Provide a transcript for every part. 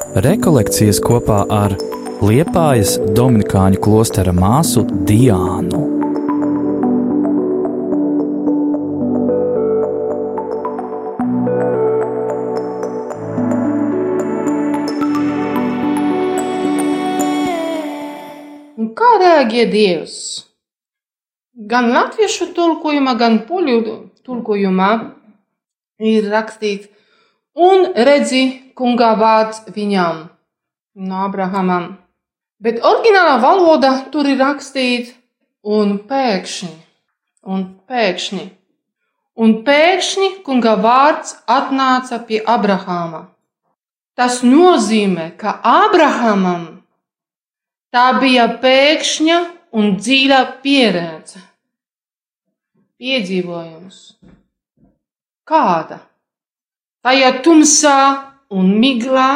Rekolekcijas kopā ar Liepājas Dominikāņu klostera māsu Diānu. Un kā reaģē Dievs? Gan latviešu tulkojumā, gan poļu tulkojumā ir rakstīts, un redzi, kungā vārds viņam, no Abrahamam. Bet oriģinālā valoda tur ir rakstīts, un pēkšņi, un pēkšņi, un pēkšņi kunga vārds atnāca pie Abrahama. Tas nozīmē, ka Abrahamam tā bija pēkšņa un dziļa pieredze, piedzīvojums. Kāda? Tajā tumsā un miglā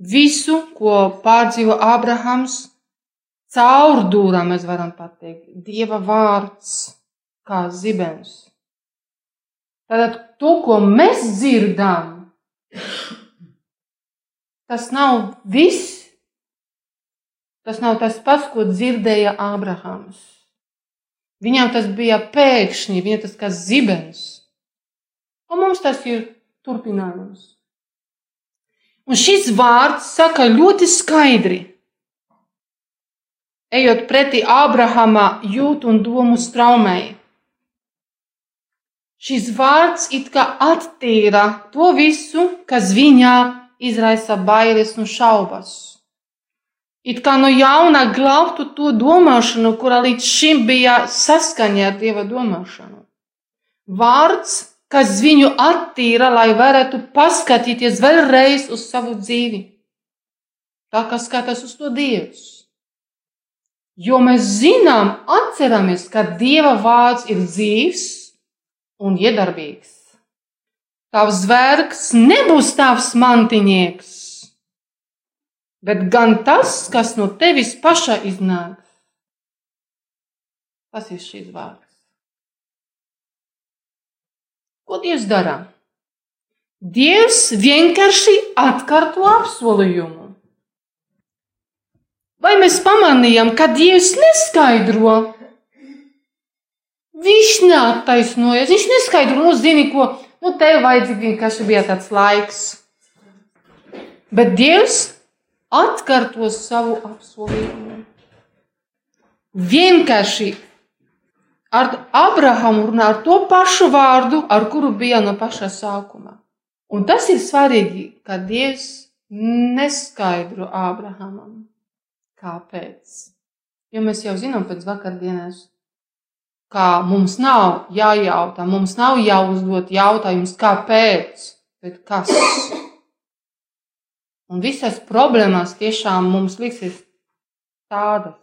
visu, ko pārdzīvo Abrahams, caurdūrā mēs varam pateikt, Dieva vārds kā zibens. Tātad to, ko mēs dzirdam, tas nav viss. Tas nav tas pats, ko dzirdēja Ābrahāms. Viņam tas bija pēkšņi, viņam tas kā zibens. Un mums tas ir turpinājums. Un šis vārds saka ļoti skaidri. Ejot pretī Ābrahama jūtu un domu straumei. Šis vārds it kā attīra to visu, kas viņā izraisa bailes un šaubas. It kā no jauna glābtu to domāšanu, kura līdz šim bija saskaņā ar Dieva domāšanu. Vārds, kas viņu attīra, lai varētu paskatīties vēlreiz uz savu dzīvi. Tā kā skatās uz to Dievs. Jo mēs zinām, atceramies, ka Dieva vārds ir dzīves un iedarbīgs. Tavs zvērs nebūs tavs mantiņnieks bet gan tas, kas no tevis paša iznāks. Tas ir šis vārds. Ko Dievs dara? Dievs vienkārši atkārto apsolījumu. Vai mēs pamanījām, ka Dievs neskaidro? Viņš neattaisnojas, viņš neskaidro, nu, zini, ko, nu, tev vajadzīgi vienkārši bija tāds laiks. Bet Dievs atkārtos savu apsolījumu. Vienkārši ar Abrahamu runā ar to pašu vārdu, ar kuru bija no paša sākuma. Un tas ir svarīgi, ka Dievs neskaidro Abrahamam, kāpēc. Jo mēs jau zinām pēc vakardienas, ka mums nav jājautā, mums nav jāuzdot jautājums, kāpēc, bet kas. Un visas problēmas tiešām mums liksies tādas.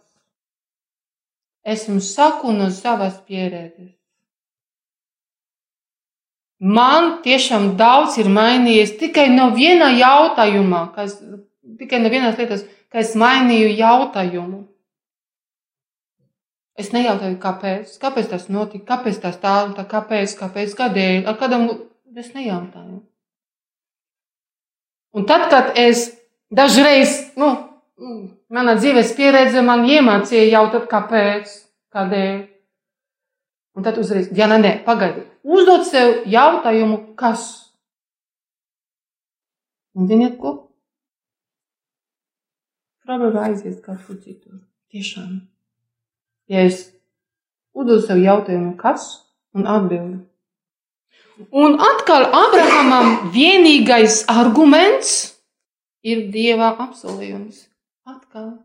Es jums saku no savas pieredzes. Man tiešām daudz ir mainījies tikai no viena jautājuma, kas, tikai no vienas lietas, ka es mainīju jautājumu. Es nejautāju, kāpēc, kāpēc tas notika, kāpēc tas tā, tā kāpēc, kāpēc, kādēļ, ar kādam es nejautāju. Un tad, kad es dažreiz, nu, mana dzīves pieredze man iemācīja jautāt, kāpēc, kādēļ. Un tad uzreiz, ja nē, pagaidi, uzdod sev jautājumu, kas. Un ziniet, ko? Problēma aizies kaut kur citur. Tiešām. Ja es uzdodu sev jautājumu, kas, un atbildi. Un atkal Abrahamam vienīgais arguments ir Dieva apsolījums. Atkal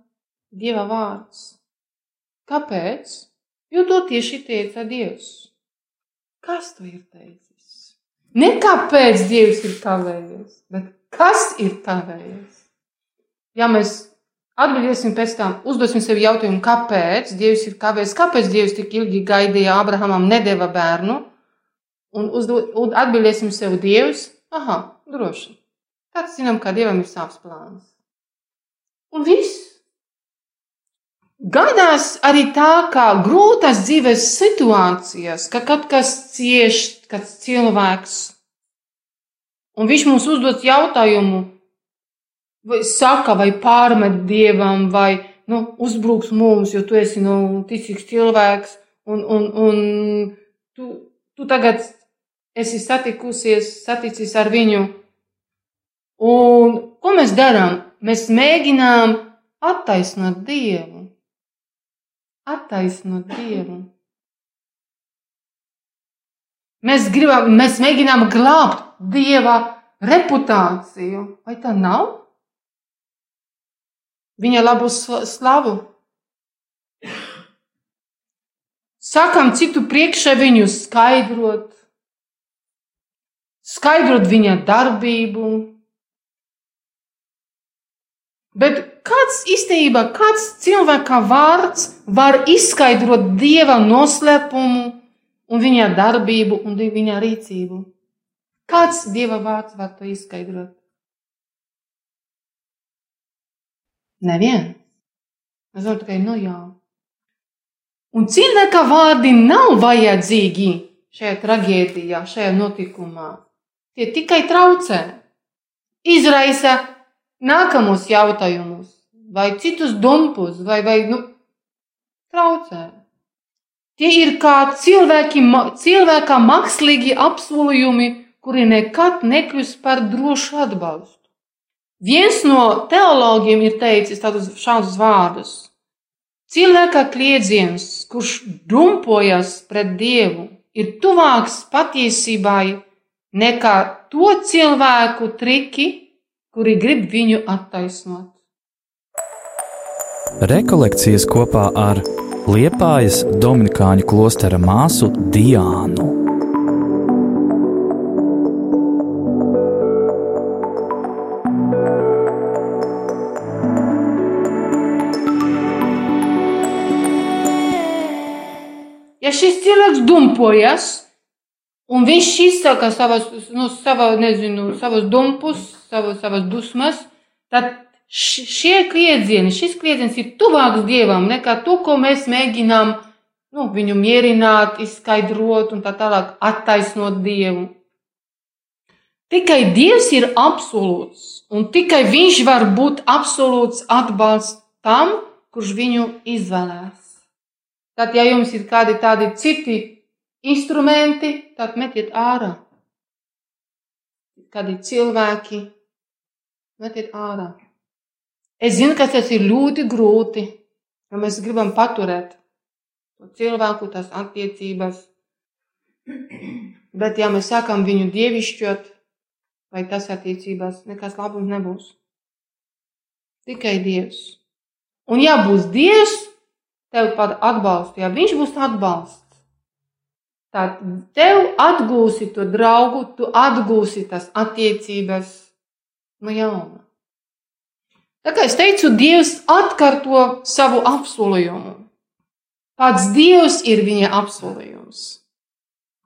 Dieva vārds. Kāpēc? Jo to tieši teica Dievs. Kas to ir teicis? Ne kāpēc Dievs ir kavējies, bet kas ir kavējies? Ja mēs atbildēsim pēc tam, uzdosim sev jautājumu, kāpēc Dievs ir kavējies, kāpēc Dievs tik ilgi gaidīja Abrahamam, nedēva bērnu, un, uzdod, un atbildēsim sev Dievs, aha, droši. Tad zinām, ka Dievam ir savs plāns. Un viss. Gadās arī tā, ka grūtas dzīves situācijas, ka kaut kas cieš, kāds cilvēks, un viņš mums uzdod jautājumu, vai saka, vai pārmet dievam, vai nu, uzbruks mums, jo tu esi nu, ticīgs cilvēks, un, un, un tu, tu tagad esi satikusies, saticis ar viņu. Un ko mēs darām? Mēs mēģinām attaisnot Dievu. Attaisnot Dievu. Mēs, gribam, mēs mēģinām glābt Dieva reputāciju. Vai tā nav? Viņa labu slavu. Sakām citu priekšā viņu skaidrot, skaidrot viņa darbību. Bet kāds īstenībā, kāds cilvēka vārds var izskaidrot dieva noslēpumu un viņa darbību un viņa rīcību? Kāds dieva vārds var to izskaidrot? Neviens. Mēs varam tikai nu jā. Un cilvēka vārdi nav vajadzīgi šajā traģēdijā, šajā notikumā. Tie tikai traucē, izraisa nākamos jautājumus, vai citus dumpus, vai, vai nu, traucē. Tie ir kā cilvēki, cilvēka mākslīgi apsolījumi, kuri nekad nekļūs par drošu atbalstu. Viens no teologiem ir teicis tādus šādus vārdus: Cilvēka kliedziens, kurš dumpojas pret Dievu, ir tuvāks patiesībai nekā to cilvēku triki, kuri grib viņu attaisnot. Rekolekcijas kopā ar Liepājas Dominikāņu klostera māsu Diānu. Ja šis cilvēks dumpojas, un viņš izsaka savas, nu, sava, nezinu, savas dumpus, savas, savas dusmas, tad šie kliedzieni, šis kliedziens ir tuvāks dievam nekā to, ko mēs mēģinām nu, viņu mierināt, izskaidrot un tā tālāk attaisnot dievu. Tikai dievs ir absolūts, un tikai viņš var būt absolūts atbalsts tam, kurš viņu izvēlēs. Tad, ja jums ir kādi tādi citi instrumenti, tad metiet ārā. Kādi cilvēki, metiet ārā. Es zinu, ka tas ir ļoti grūti, ja mēs gribam paturēt to cilvēku, tās attiecības. Bet, ja mēs sākam viņu dievišķot, vai tas attiecībās, nekas labums nebūs. Tikai Dievs. Un ja būs Dievs, tev pat atbalstu, ja viņš būs atbalsts, tad tev atgūsi to draugu, tu atgūsi tas attiecības no jauna. Tā kā es teicu, Dievs atkārto savu apsolījumu. Pats Dievs ir viņa apsolījums.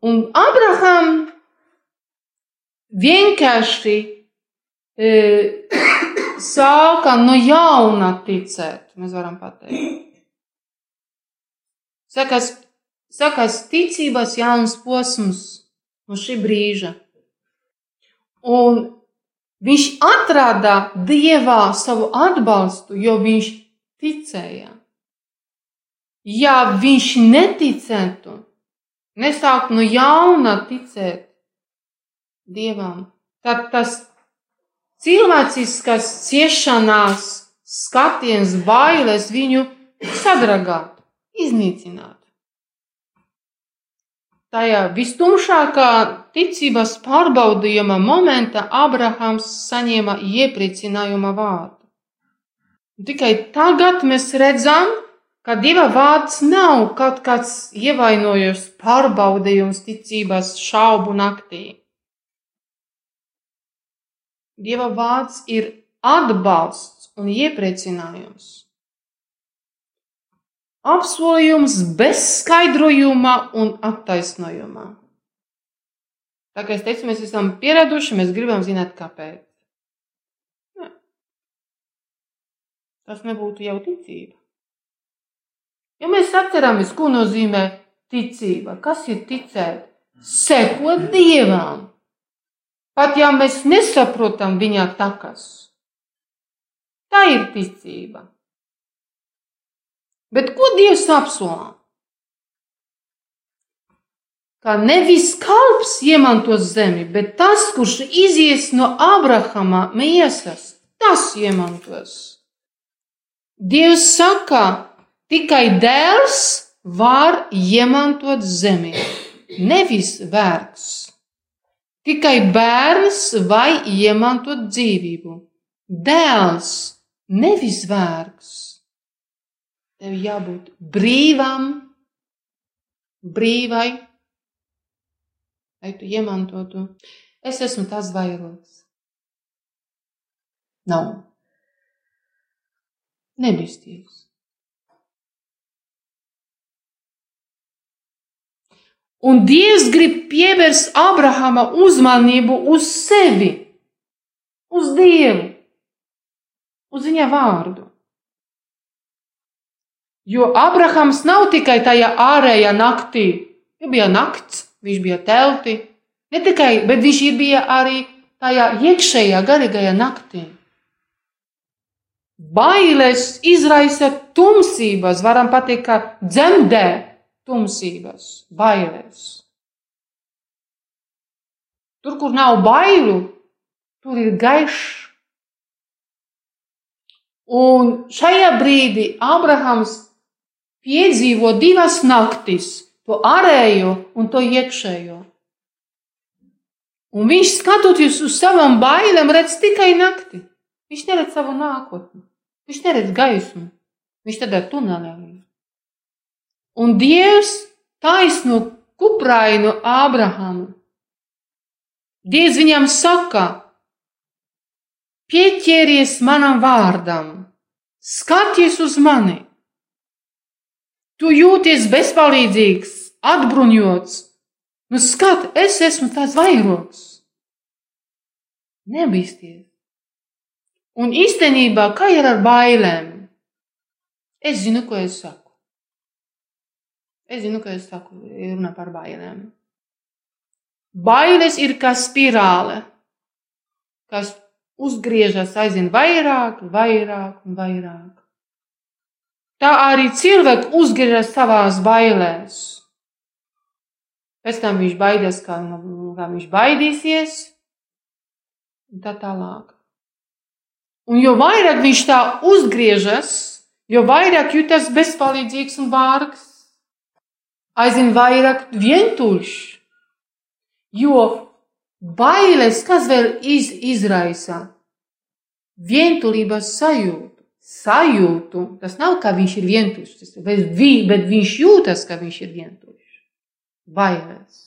Un Abraham vienkārši e, sāka no jauna ticēt, mēs varam pateikt. Sākās, sākās ticības jauns posms no šī brīža. Un viņš atrada dievā savu atbalstu, jo viņš ticēja. Ja viņš neticētu, nesāktu no jauna ticēt dievam, tad tas cilvēciskas ciešanās, skatiens, bailes viņu sadragātu iznīcināt. Tajā vistumšākā ticības pārbaudījuma momentā Abrahams saņēma iepriecinājuma vārdu. Tikai tagad mēs redzam, ka Dieva vārds nav kaut kāds ievainojums, pārbaudījums ticības šaubu naktī. Dieva vārds ir atbalsts un iepriecinājums apsolījums bez skaidrojuma un attaisnojuma. Tā kā es teicu, mēs esam pieraduši, mēs gribam zināt, kāpēc. Ne. Tas nebūtu jau ticība. Ja mēs atceramies, ko nozīmē ticība, kas ir ticēt, sekot dievam, pat ja mēs nesaprotam viņa takas, Tā ir ticība. Bet ko Dievs apsolā? Ka nevis kalps iemantos zemi, bet tas, kurš izies no Abrahama miesas, tas iemantos. Dievs saka, tikai dēls var iemantot zemi, nevis vergs. Tikai bērns vai iemantot dzīvību. Dēls, nevis vērks. Tev jābūt brīvam, brīvai, lai tu iemantotu. Es esmu tas vairogs. Nav. Nebisties. Un Dievs grib pievērst Abrahama uzmanību uz sevi, uz Dievu, uz viņa vārdu. Jo Abrahams nav tikai tajā ārējā naktī, ja bija nakts, viņš bija telti, ne tikai, bet viņš bija arī tajā iekšējā garīgajā naktī. Bailes izraisa tumsības, varam pateikt, ka dzemdē tumsības, bailes. Tur, kur nav bailu, tur ir gaišs. Un šajā brīdī Abrahams piedzīvo divas naktis, to ārējo un to iekšējo. Un viņš skatoties uz savām bailēm, redz tikai nakti. Viņš neredz savu nākotni, viņš neredz gaismu, viņš tādā tunelī. Un Dievs taisno kuprainu Ābrahamu. Dievs viņam saka, pieķeries manam vārdam, skaties uz mani. Tu jūties bezpalīdzīgs, atbruņots. Nu, skat, es esmu tās vairogs. Nebīsties. Un īstenībā, kā ir ar bailēm? Es zinu, ko es saku. Es zinu, ka es saku, runa par bailēm. Bailes ir kā spirāle, kas uzgriežas aizvien vairāk, vairāk un vairāk. Tā arī cilvēks uzgriežas savās bailēs. Pēc tam viņš baidās, kā, kā viņš baidīsies, un tā tālāk. Un jo vairāk viņš tā uzgriežas, jo vairāk jūtas bezpalīdzīgs un vārgs aizvien vairāk vientuļš. Jo bailes, kas vēl iz, izraisa vientulības sajūtu, sajūtu, tas nav kā viņš ir vientuļš, vi, bet viņš jūtas, ka viņš ir vientuļš. Bailes.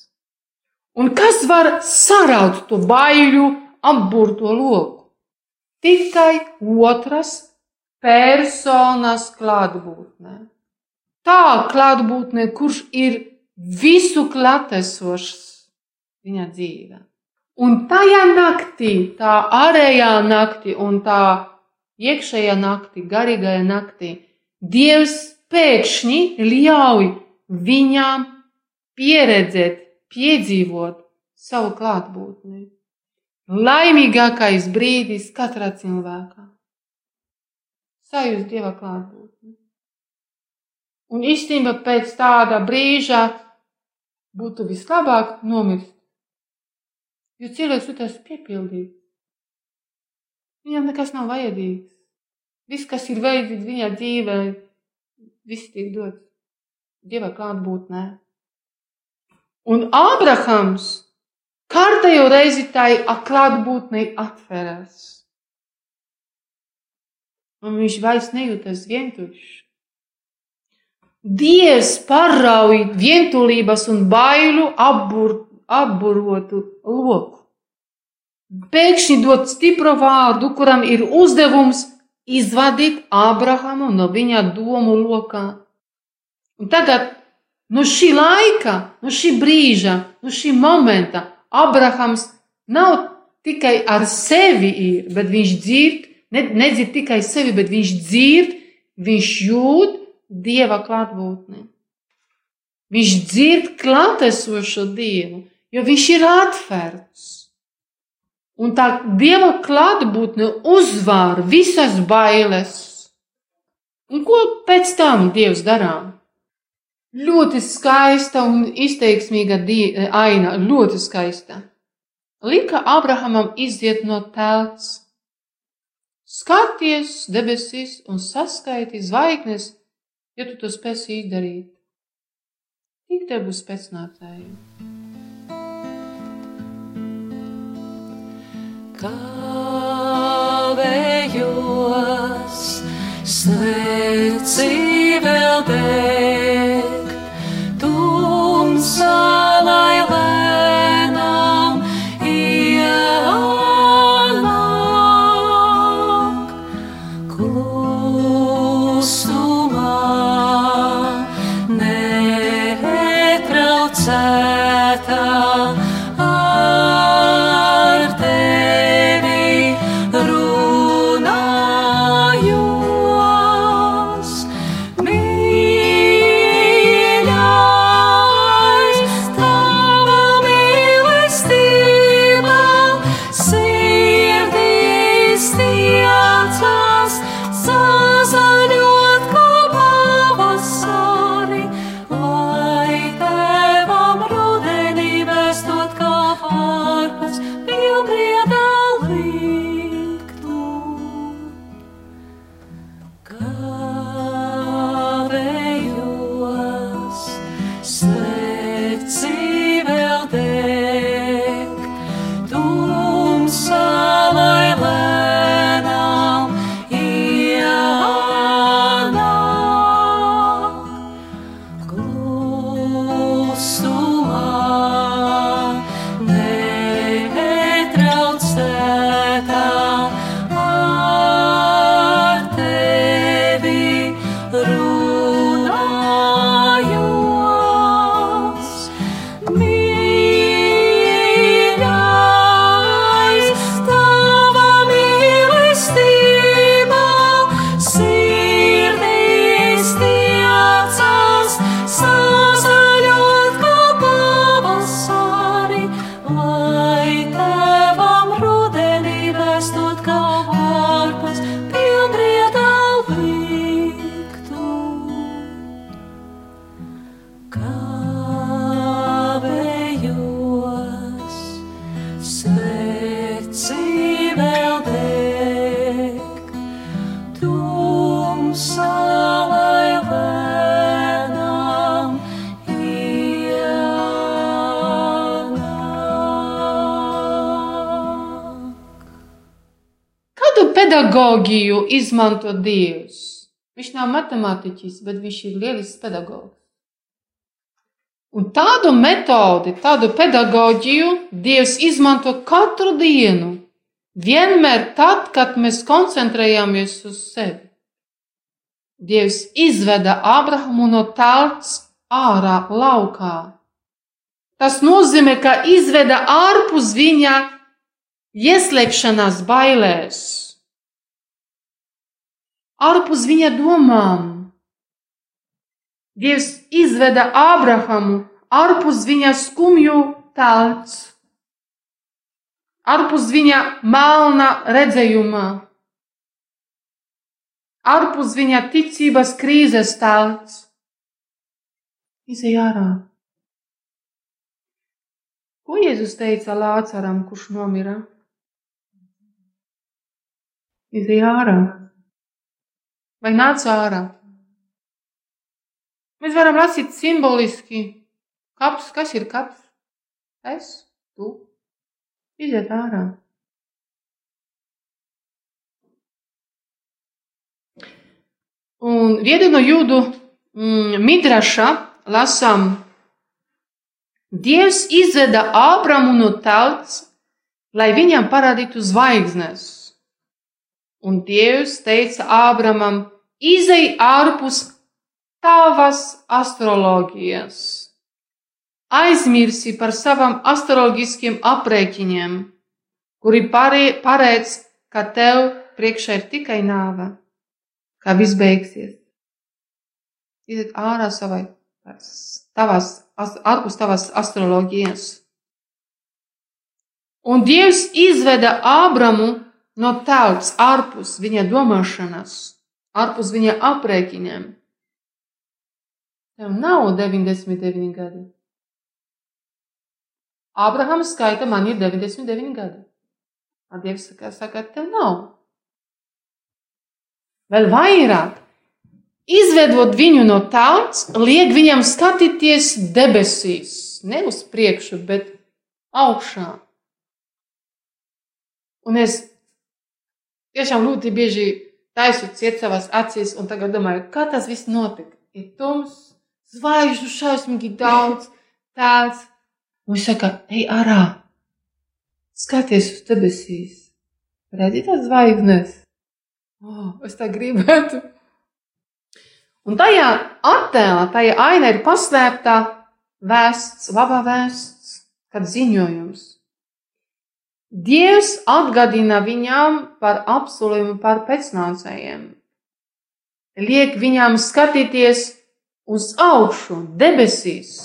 Un kas var saraut to baiļu apburto loku? Tikai otras personas klātbūtnē tā klātbūtne, kurš ir visu klātesošs viņa dzīvē. Un tajā naktī, tā ārējā naktī un tā iekšējā naktī, garīgajā naktī, Dievs pēkšņi ļauj viņām pieredzēt, piedzīvot savu klātbūtni. Laimīgākais brīdis katrā cilvēkā. Sajust Dieva klātbūtni. Un īstenībā pēc tāda brīža būtu vislabāk nomirt. Jo cilvēks jūtas piepildīts. Viņam nekas nav vajadzīgs. Viss, kas ir vajadzīgs viņa dzīvē, viss tiek dots Dieva klātbūtnē. Un Ābrahams kārtējo reizi tai klātbūtnei atveras. Un viņš vairs nejūtas vientuļš. Dievs parauj vientulības un bailu apbur, apburotu loku. Pēkšņi dod stipru vārdu, kuram ir uzdevums izvadīt Ābrahamu no viņa domu lokā. Un tagad no šī laika, no šī brīža, no šī momenta Ābrahams nav tikai ar sevi ir, bet viņš dzird, ne, nedzird tikai sevi, bet viņš dzird, viņš jūt, Dieva klātbūtni. Viņš dzird klātesošo Dievu, jo viņš ir atvērts. Un tā dieva klātbūtne uzvar visas bailes. Un ko pēc tam dievs darām? Ļoti skaista un izteiksmīga aina, ļoti skaista. Lika Abrahamam iziet no telts. Skaties debesīs un saskaiti zvaigznes, ja tu to spēsi izdarīt. Tik te būs pēcnācēji. Kavējos, sveci vēl dēļ. Pedagoģiju izmanto Dievs. Viņš nav matemātiķis, bet viņš ir lielisks pedagogs. Un tādu metodi, tādu pedagoģiju Dievs izmanto katru dienu. Vienmēr tad, kad mēs koncentrējamies uz sevi. Dievs izveda Abrahamu no telts ārā laukā. Tas nozīmē, ka izveda ārpus viņa ieslēgšanās bailēs ārpus viņa domām. Dievs izveda Ābrahamu ārpus viņa skumju telts, ārpus viņa melna redzējuma, ārpus viņa ticības krīzes telts. Izej ārā. Ko Jēzus teica Lācaram, kurš nomira? Izej ārā vai nāc ārā. Mēs varam lasīt simboliski, kaps, kas ir kaps? Es, tu, iziet ārā. Un vienu no jūdu mm, midraša lasām, Dievs izveda Ābramu no tauts, lai viņam parādītu zvaigznes. Un Dievs teica Ābramam, izej ārpus tavas astroloģijas. Aizmirsi par savām astroloģiskiem aprēķiniem, kuri paredz, ka tev priekšā ir tikai nāve, ka viss beigsies. Iziet ārā savai, tavas, ārpus tavas astroloģijas. Un Dievs izveda Ābramu no tautas ārpus viņa domāšanas, ārpus viņa aprēķiniem. Tev nav 99 gadi. Ābrahams skaita, man ir 99 gadi. A Dievs saka, saka, tev nav. Vēl vairāk, izvedot viņu no tautas, liek viņam skatīties debesīs, ne uz priekšu, bet augšā. Un es tiešām ļoti bieži taisu ciet savās acīs, un tagad domāju, kā tas viss notika. Ir tums, zvaigžņu šausmīgi daudz, tāds. Un viņš saka, ej ārā, skaties uz debesīs. Redzi tās zvaigznes? Oh, es tā gribētu. Un tajā attēlā, tajā ainā ir paslēpta vēsts, labā vēsts, kad ziņojums. Dievs atgādina viņām par apsolījumu par pēcnācējiem. Liek viņām skatīties uz augšu, debesīs.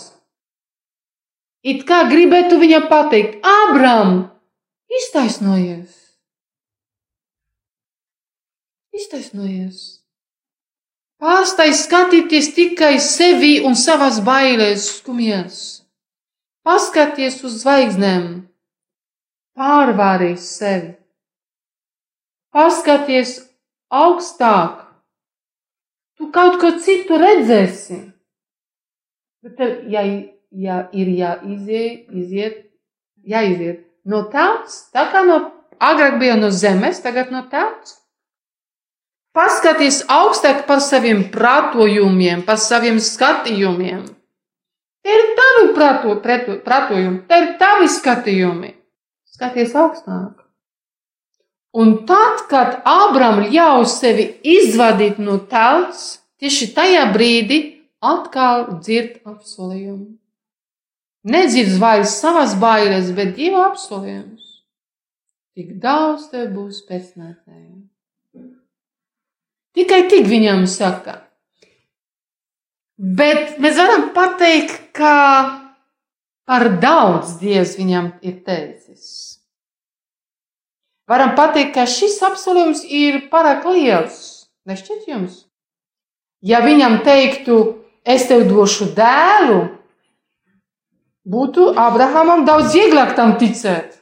It kā gribētu viņam pateikt, Ābram, iztaisnojies! Iztaisnojies! Pārstāj skatīties tikai sevi un savas bailēs, skumjas. Paskaties uz zvaigznēm, pārvārīs sevi. Paskaties augstāk, tu kaut ko citu redzēsi. Bet tev, ja, ja ir jāiziet, iziet, jāiziet no tautas, tā kā no agrāk bija no zemes, tagad no tautas. Paskaties augstāk par saviem pratojumiem, par saviem skatījumiem. Tie ir tavi prato, preto, pratojumi, tie ir tavi skatījumi. Skaties augstāk. Un tad, kad Ābram ļauj sevi izvadīt no tautas, tieši tajā brīdī atkal dzird apsolījumu. Nedzird vairs savas bailes, bet divu apsolījumus. Tik daudz tev būs pēcnācēju. Tikai tik viņam saka. Bet mēs varam pateikt, ka par daudz Dievs viņam ir teicis. Varam pateikt, ka šis apsolījums ir pārāk liels. Nešķiet jums? Ja viņam teiktu, es tev došu dēlu, būtu Abrahamam daudz vieglāk tam ticēt.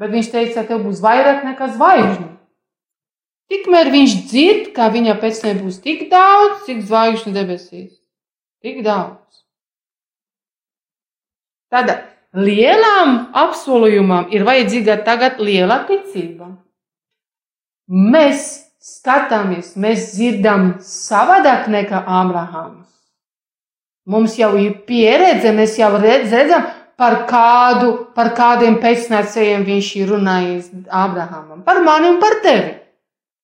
Bet viņš teica, tev būs vairāk nekā zvaigžņu. Tikmēr viņš dzird, ka viņa pēc tam būs tik daudz, cik zvaigžņu debesīs. Tik daudz. Tad lielām apsolījumam ir vajadzīga tagad liela ticība. Mēs skatāmies, mēs dzirdam savādāk nekā Ābrahāms. Mums jau ir pieredze, mēs jau redzam, par kādu, par kādiem pēcnācējiem viņš ir runājis Ābrahamam. Par mani un par tevi.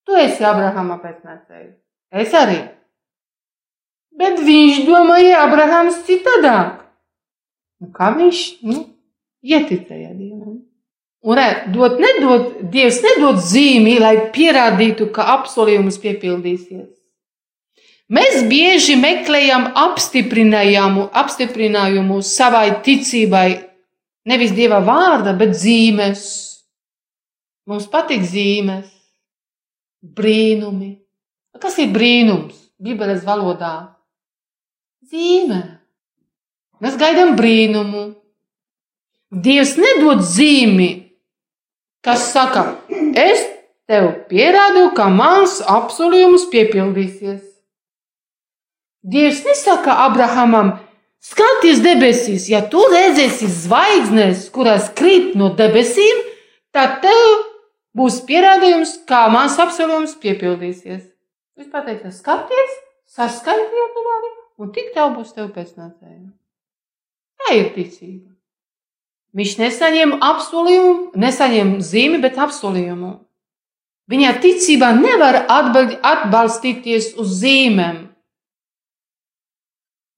Tu esi Abrahama pēcnācējs. Es arī. Bet viņš domāja, Abrahams citādāk. Nu, kā viņš nu, ieticēja Dievam? Un dot, nedod, Dievs nedod zīmi, lai pierādītu, ka apsolījums piepildīsies. Mēs bieži meklējam apstiprinājumu, apstiprinājumu savai ticībai, nevis Dieva vārda, bet zīmes. Mums patīk zīmes brīnumi. Kas ir brīnums Bībeles valodā? Zīme. Mēs gaidām brīnumu. Dievs nedod zīmi, kas saka, es tev pierādu, ka mans apsolījums piepildīsies. Dievs nesaka Abrahamam, skaties debesīs, ja tu redzēsi zvaigznes, kurās krīt no debesīm, tad tev būs pierādījums, kā mans apsolījums piepildīsies. Viņš pateica, skaties, saskaitiet to mani, un tik tev būs tev pēcnācēji. Tā ir ticība. Viņš nesaņem apsolījumu, nesaņem zīmi, bet apsolījumu. Viņa ticība nevar atbalstīties uz zīmēm.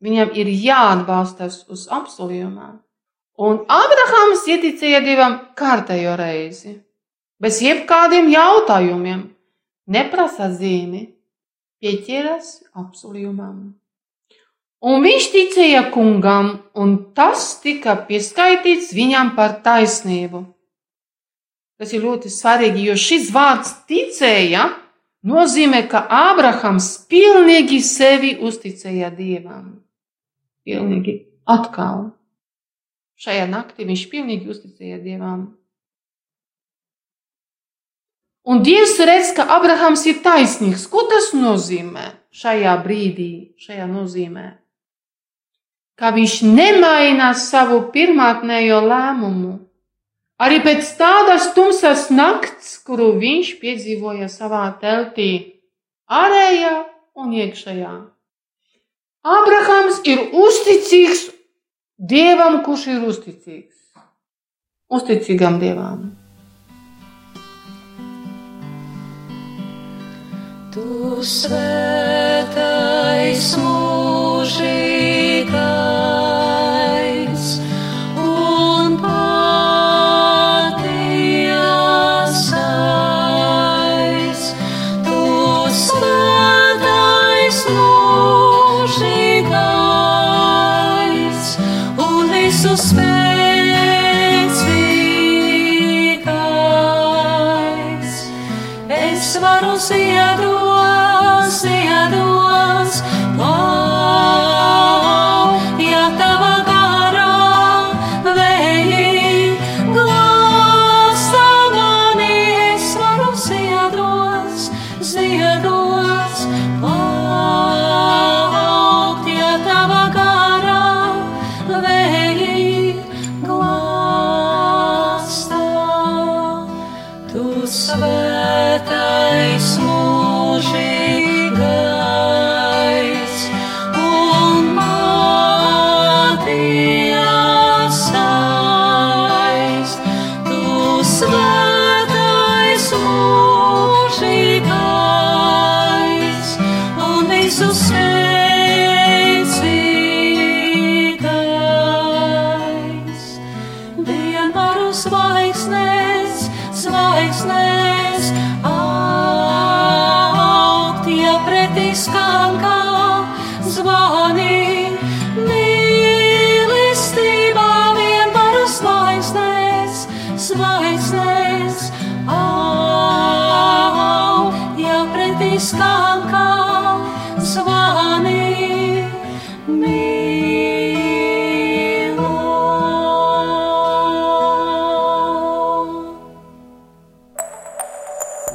Viņam ir jāatbalstās uz apsolījumiem. Un Abrahams ieticēja Dievam kārtējo reizi bez jebkādiem jautājumiem, neprasa zīmi, pieķeras apsolījumam. Un viņš ticēja kungam, un tas tika pieskaitīts viņam par taisnību. Tas ir ļoti svarīgi, jo šis vārds ticēja nozīmē, ka Ābrahams pilnīgi sevi uzticēja Dievam. Pilnīgi atkal. Šajā naktī viņš pilnīgi uzticēja Dievam. Un Dievs redz, ka Abrahams ir taisnīgs. Ko tas nozīmē šajā brīdī, šajā nozīmē? Ka viņš nemaina savu pirmotnējo lēmumu. Arī pēc tādas tumsas nakts, kuru viņš piedzīvoja savā teltī, ārējā un iekšējā. Abrahams ir uzticīgs Dievam, kurš ir uzticīgs. Uzticīgam Dievam. Tu svētais above.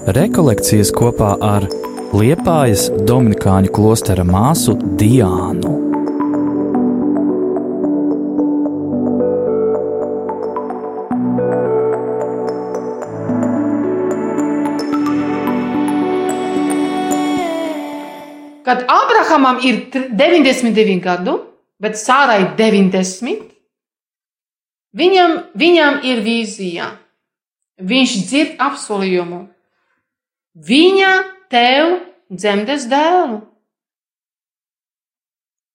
Rekolekcijas kopā ar Liepājas Dominikāņu klostera māsu Diānu. Kad Abrahamam ir tr- 99 gadu, bet Sārai 90, viņam, viņam ir vīzija. Viņš dzird apsolījumu. Viņa tev dzemdes dēlu.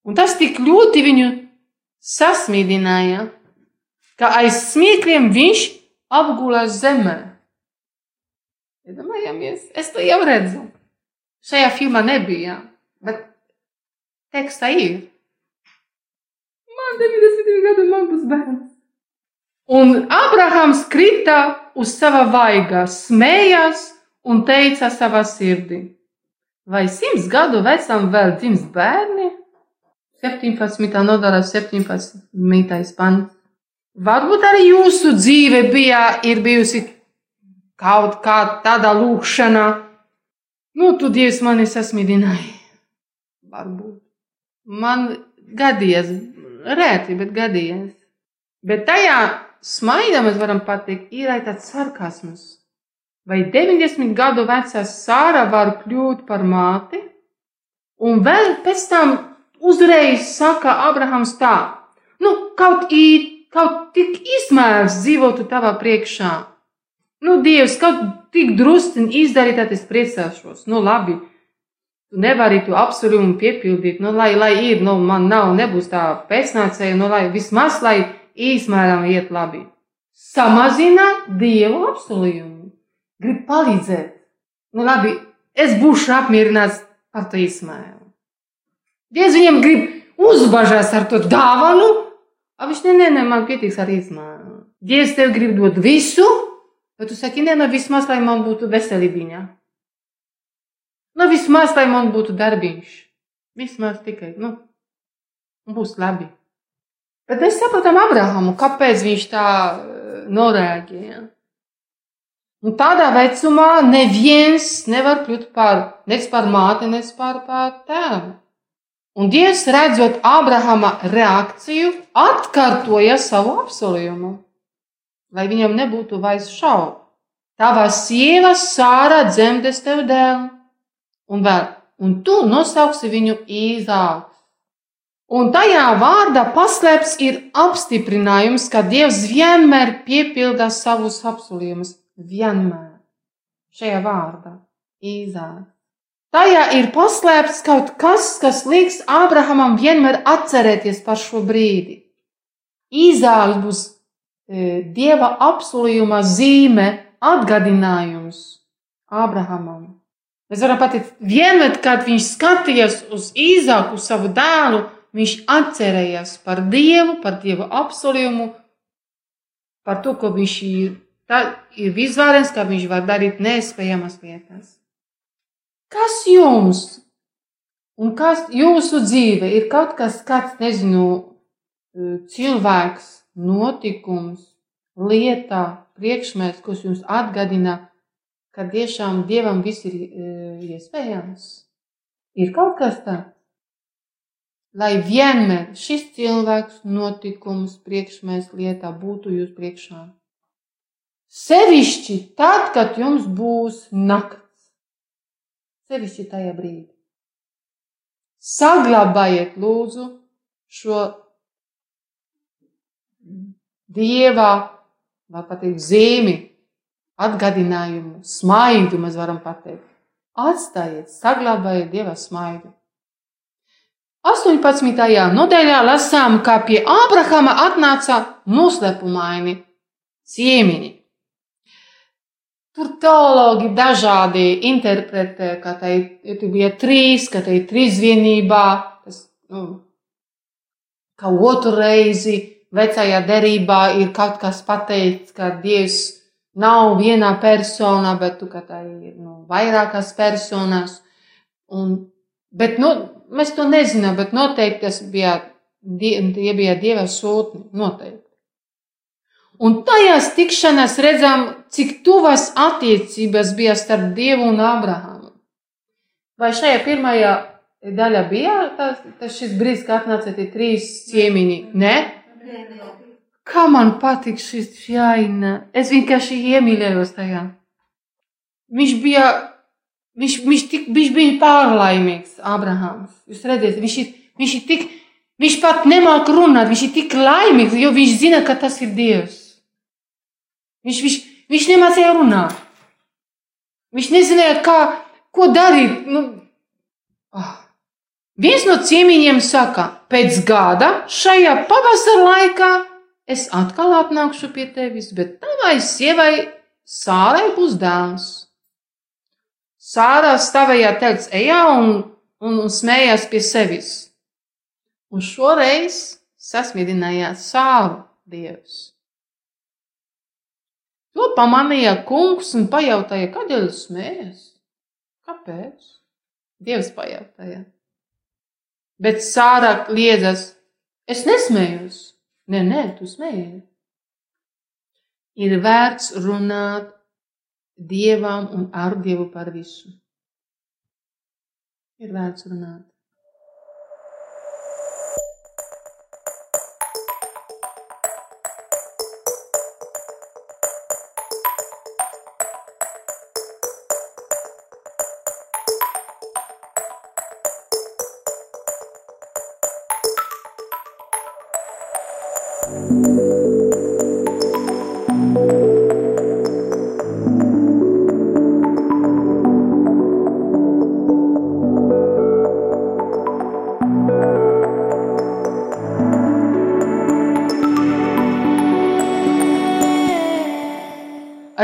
Un tas tik ļoti viņu sasmīdināja, ka aiz smiekliem viņš apgulās zemē. Iedomājamies, es to jau redzu. Šajā filmā nebija, bet tekstā ir. Man 90 gadu man būs bērns. Un Abrahams krita uz sava vaiga, smējās un teica savā sirdī: Vai simts gadu vecam vēl dzims bērni? 17. nodaļa, 17. pants. Varbūt arī jūsu dzīve bija, ir bijusi kaut kā tāda lūkšana. Nu, tu Dievs mani sasmidināji. Varbūt. Man gadījies, rēti, bet gadījies. Bet tajā smaidā mēs varam pateikt, ir arī tāds sarkasms. Vai 90 gadu vecā Sāra var kļūt par māti? Un vēl pēc tam uzreiz saka Abrahams tā, nu, kaut, ī, kaut tik izmērs dzīvotu tavā priekšā. Nu, Dievs, kaut tik drusciņi izdarīt, tad es priecāšos. Nu, labi, tu nevari to apsolījumu piepildīt, nu, lai, lai ir, nu, man nav, nebūs tā pēcnācēja, nu, lai vismaz, lai īsmēram iet labi. Samazina Dievu apsolījumu. Grib palīdzēt. Nu, labi, es būšu apmierināts par to izmēru. Dievs viņiem grib uzbažās ar to dāvanu, a viņš ne, ne, ne, man pietiks ar izmēru. Dievs tev grib dot visu, bet tu saki, nē, nu vismaz, lai man būtu veselībiņa. Nu vismaz, lai man būtu darbiņš. Vismaz tikai, nu, būs labi. Bet mēs saprotam Abrahamu, kāpēc viņš tā eh, norēģēja. Un tādā vecumā neviens nevar kļūt par, nec par māti, nec par, par tēvu. Un Dievs, redzot Abrahama reakciju, atkārtoja savu apsolījumu, lai viņam nebūtu vairs šaubu. Tava sieva Sāra dzemdēs tev dēlu, un vēl, un tu nosauksi viņu Īzāks. Un tajā vārdā paslēpts ir apstiprinājums, ka Dievs vienmēr piepilda savus apsolījumus. Vienmēr. Šajā vārdā Īzāks. Tajā ir paslēpts kaut kas, kas liks Ābrahamam vienmēr atcerēties par šo brīdi. Īzāks būs e, Dieva apsolījuma zīme, atgādinājums Ābrahamam. Mēs varam pateikt, vienmēr, kad viņš skatījās uz Īzāku, savu dēlu, viņš atcerējās par Dievu, par Dieva apsolījumu, par to, ko viņš ir, tā, ir izvērens, ka viņš var darīt nespējamas lietas. Kas jums un kas jūsu dzīve ir kaut kas, kāds, nezinu, cilvēks, notikums, lietā, priekšmets, kas jums atgādina, ka tiešām Dievam viss ir iespējams? Ir kaut kas tāds? Lai vienmēr šis cilvēks, notikums, priekšmets, lietā būtu jūs priekšā. Sevišķi tad, kad jums būs nakts sevišķi tajā brīdī. Saglabājiet, lūdzu, šo dieva, var pateikt, zīmi, atgādinājumu, smaidu, mēs varam pateikt. Atstājiet, saglabājiet dieva smaidu. 18. nodaļā lasām, kā pie Ābrahama atnāca noslēpumaini ciemiņi. Tur teologi dažādi interpretē, ka tai ja bija trīs, ka tai trīsvienībā, tas, nu, ka otru reizi vecajā derībā ir kaut kas pateikts, ka Dievs nav viena persona, bet tu, ka tā ir nu, vairākas personas. Un, bet, nu, mēs to nezinām, bet noteikti tas bija, tie bija Dieva sūtni, noteikti. Un tajās tikšanās redzam, cik tuvas attiecības bija starp Dievu un Abrahamu. Vai šajā pirmajā daļā bija tas, tas šis brīdis, kad atnāca tie trīs ciemiņi? Nē? Kā man patīk šis jāina. Es vienkārši iemīlējos tajā. Viņš bija, viņš, viņš, tik, viņš bija pārlaimīgs, Abrahams. Jūs redzat, viņš ir, viņš ir tik, viņš pat nemāk runāt, viņš ir tik laimīgs, jo viņš zina, ka tas ir Dievs. Viņš, viņš, viņš nemācīja runāt. Viņš nezināja, kā, ko darīt. Nu, oh. Viens no ciemiņiem saka, pēc gada šajā pavasara laikā es atkal atnākšu pie tevis, bet tavai sievai sārai būs dēls. Sārā stāvēja telts ejā un, un, un smējās pie sevis. Un šoreiz sasmidinājās sāru dievs. To pamanīja kungs un pajautāja, kādēļ smējas? Kāpēc? Dievs pajautāja. Bet sārā liedzas, es nesmējos. Nē, nē, tu smējies. Ir vērts runāt dievam un ar dievu par visu. Ir vērts runāt.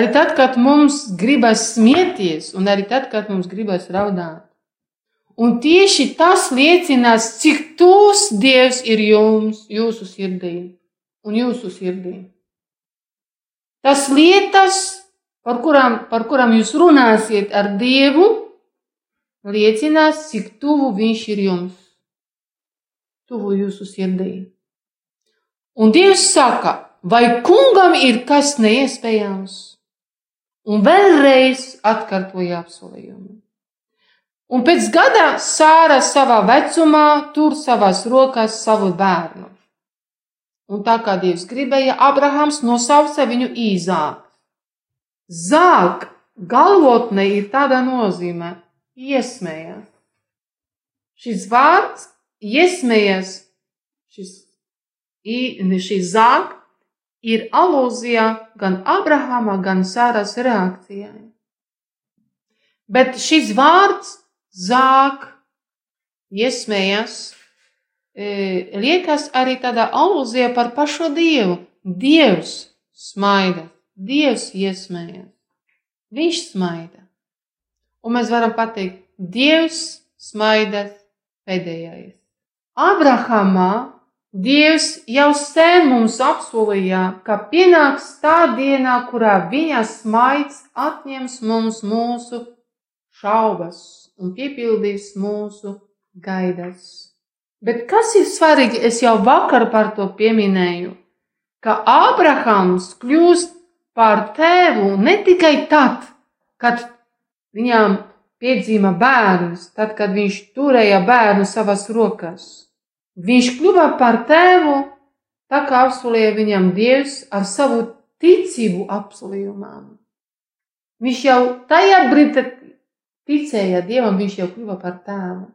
Arī tad, kad mums gribas smieties, un arī tad, kad mums gribas raudāt. Un tieši tas liecinās, cik tūs Dievs ir jums, jūsu sirdī un jūsu sirdī. Tas lietas, par kurām, par kurām jūs runāsiet ar Dievu, liecinās, cik tuvu Viņš ir jums, tuvu jūsu sirdī. Un Dievs saka, vai kungam ir kas neiespējams? Un vēlreiz atkārtoja apsolījumu. Un pēc gada Sāra savā vecumā tur savās rokās savu bērnu. Un tā kā Dievs gribēja, Abrahams nosauca viņu īzāk. Zāk galvotne ir tāda nozīme - iesmējas. Šis vārds iesmējas, šis, šis zāk ir alūzija gan Abrahama, gan Sāras reakcijai. Bet šis vārds zāk, iesmējas, e, liekas arī tādā alūzija par pašu Dievu. Dievs smaida, Dievs iesmējas, Viņš smaida. Un mēs varam pateikt, Dievs smaida pēdējais. Abrahamā Dievs jau sen mums apsolīja, ka pienāks tā diena, kurā viņa smaids atņems mums mūsu šaubas un piepildīs mūsu gaidas. Bet kas ir svarīgi, es jau vakar par to pieminēju, ka Ābrahams kļūst par tēvu ne tikai tad, kad viņām piedzima bērns, tad, kad viņš turēja bērnu savās rokās. Viņš kļuva par tēvu, tā kā apsolīja viņam Dievs ar savu ticību apsolījumam. Viņš jau tajā brīdī, ticēja Dievam, viņš jau kļuva par tēvu.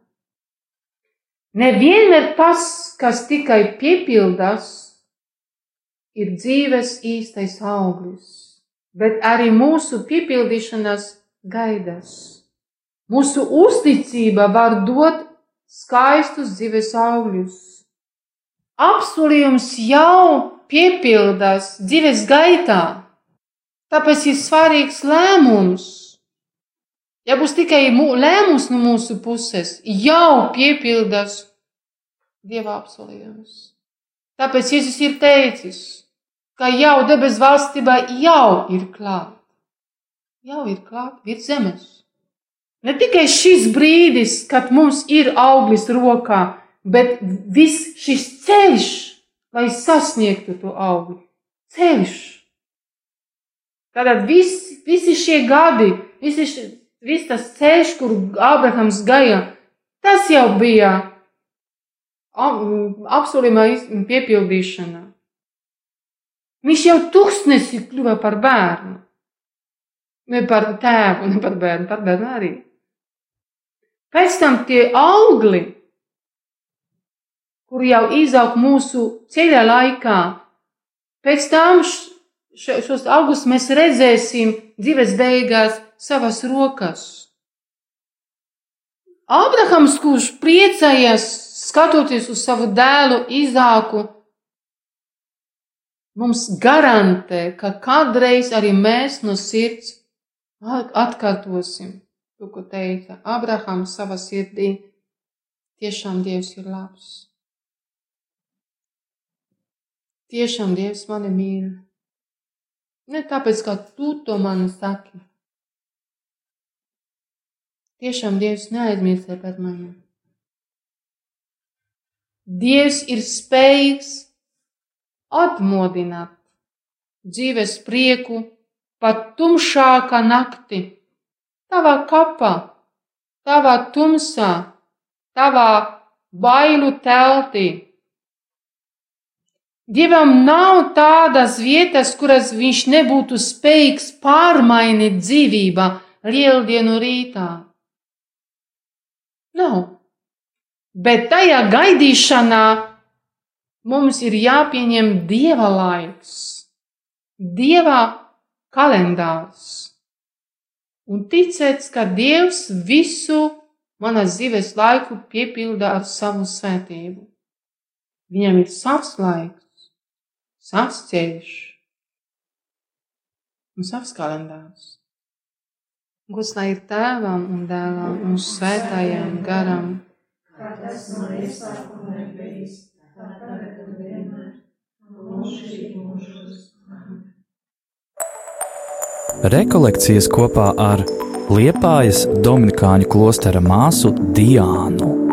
Nevienmēr tas, kas tikai piepildās, ir dzīves īstais auglis, bet arī mūsu piepildīšanās gaidas. Mūsu uzticība var dot skaistus dzīves augļus. Apsolījums jau piepildās dzīves gaitā, tāpēc ir svarīgs lēmums Ja būs tikai lēmums no mūsu puses, jau piepildās Dieva apsolījums. Tāpēc Jēzus ir teicis, ka jau debesu valstībā jau ir klāt. Jau ir klāt virs zemes. Ne tikai šis brīdis, kad mums ir auglis rokā, bet viss šis ceļš, lai sasniegtu to augli. Ceļš. Tātad vis, visi šie gadi, visi šie viss tas ceļš, kur Ābrahams gāja, tas jau bija apsolījumā piepildīšana. Viņš jau tūkstnesi kļuva par bērnu. Ne par tēvu, ne par bērnu, par bērnu arī. Pēc tam tie augli, kur jau izaug mūsu ceļa laikā, pēc tam šos augus mēs redzēsim dzīves beigās savas rokas. Abrahams, kurš priecājas skatoties uz savu dēlu Izāku, mums garantē, ka kādreiz arī mēs no sirds atkārtosim to, ko teica Abrahams savā sirdī. Tiešām Dievs ir labs. Tiešām Dievs mani mīl. Ne tāpēc, ka tu to man saki, Tiešām Dievs neaizmirsē par mani. Dievs ir spējīgs atmodināt dzīves prieku pat tumšākā naktī, tavā kapā, tavā tumsā, tavā bailu teltī. Dievam nav tādas vietas, kuras viņš nebūtu spējīgs pārmainīt dzīvībā lieldienu rītā. Nav. Bet tajā gaidīšanā mums ir jāpieņem dieva laiks, dieva kalendārs. Un ticēt, ka Dievs visu manas dzīves laiku piepilda ar savu svētību. Viņam ir savs laiks, savs ceļš un savs kalendārs. Gods lai ir tēvam un dēlam un svētājiem garam. Rekolekcijas kopā ar Liepājas Dominikāņu klostera māsu Diānu.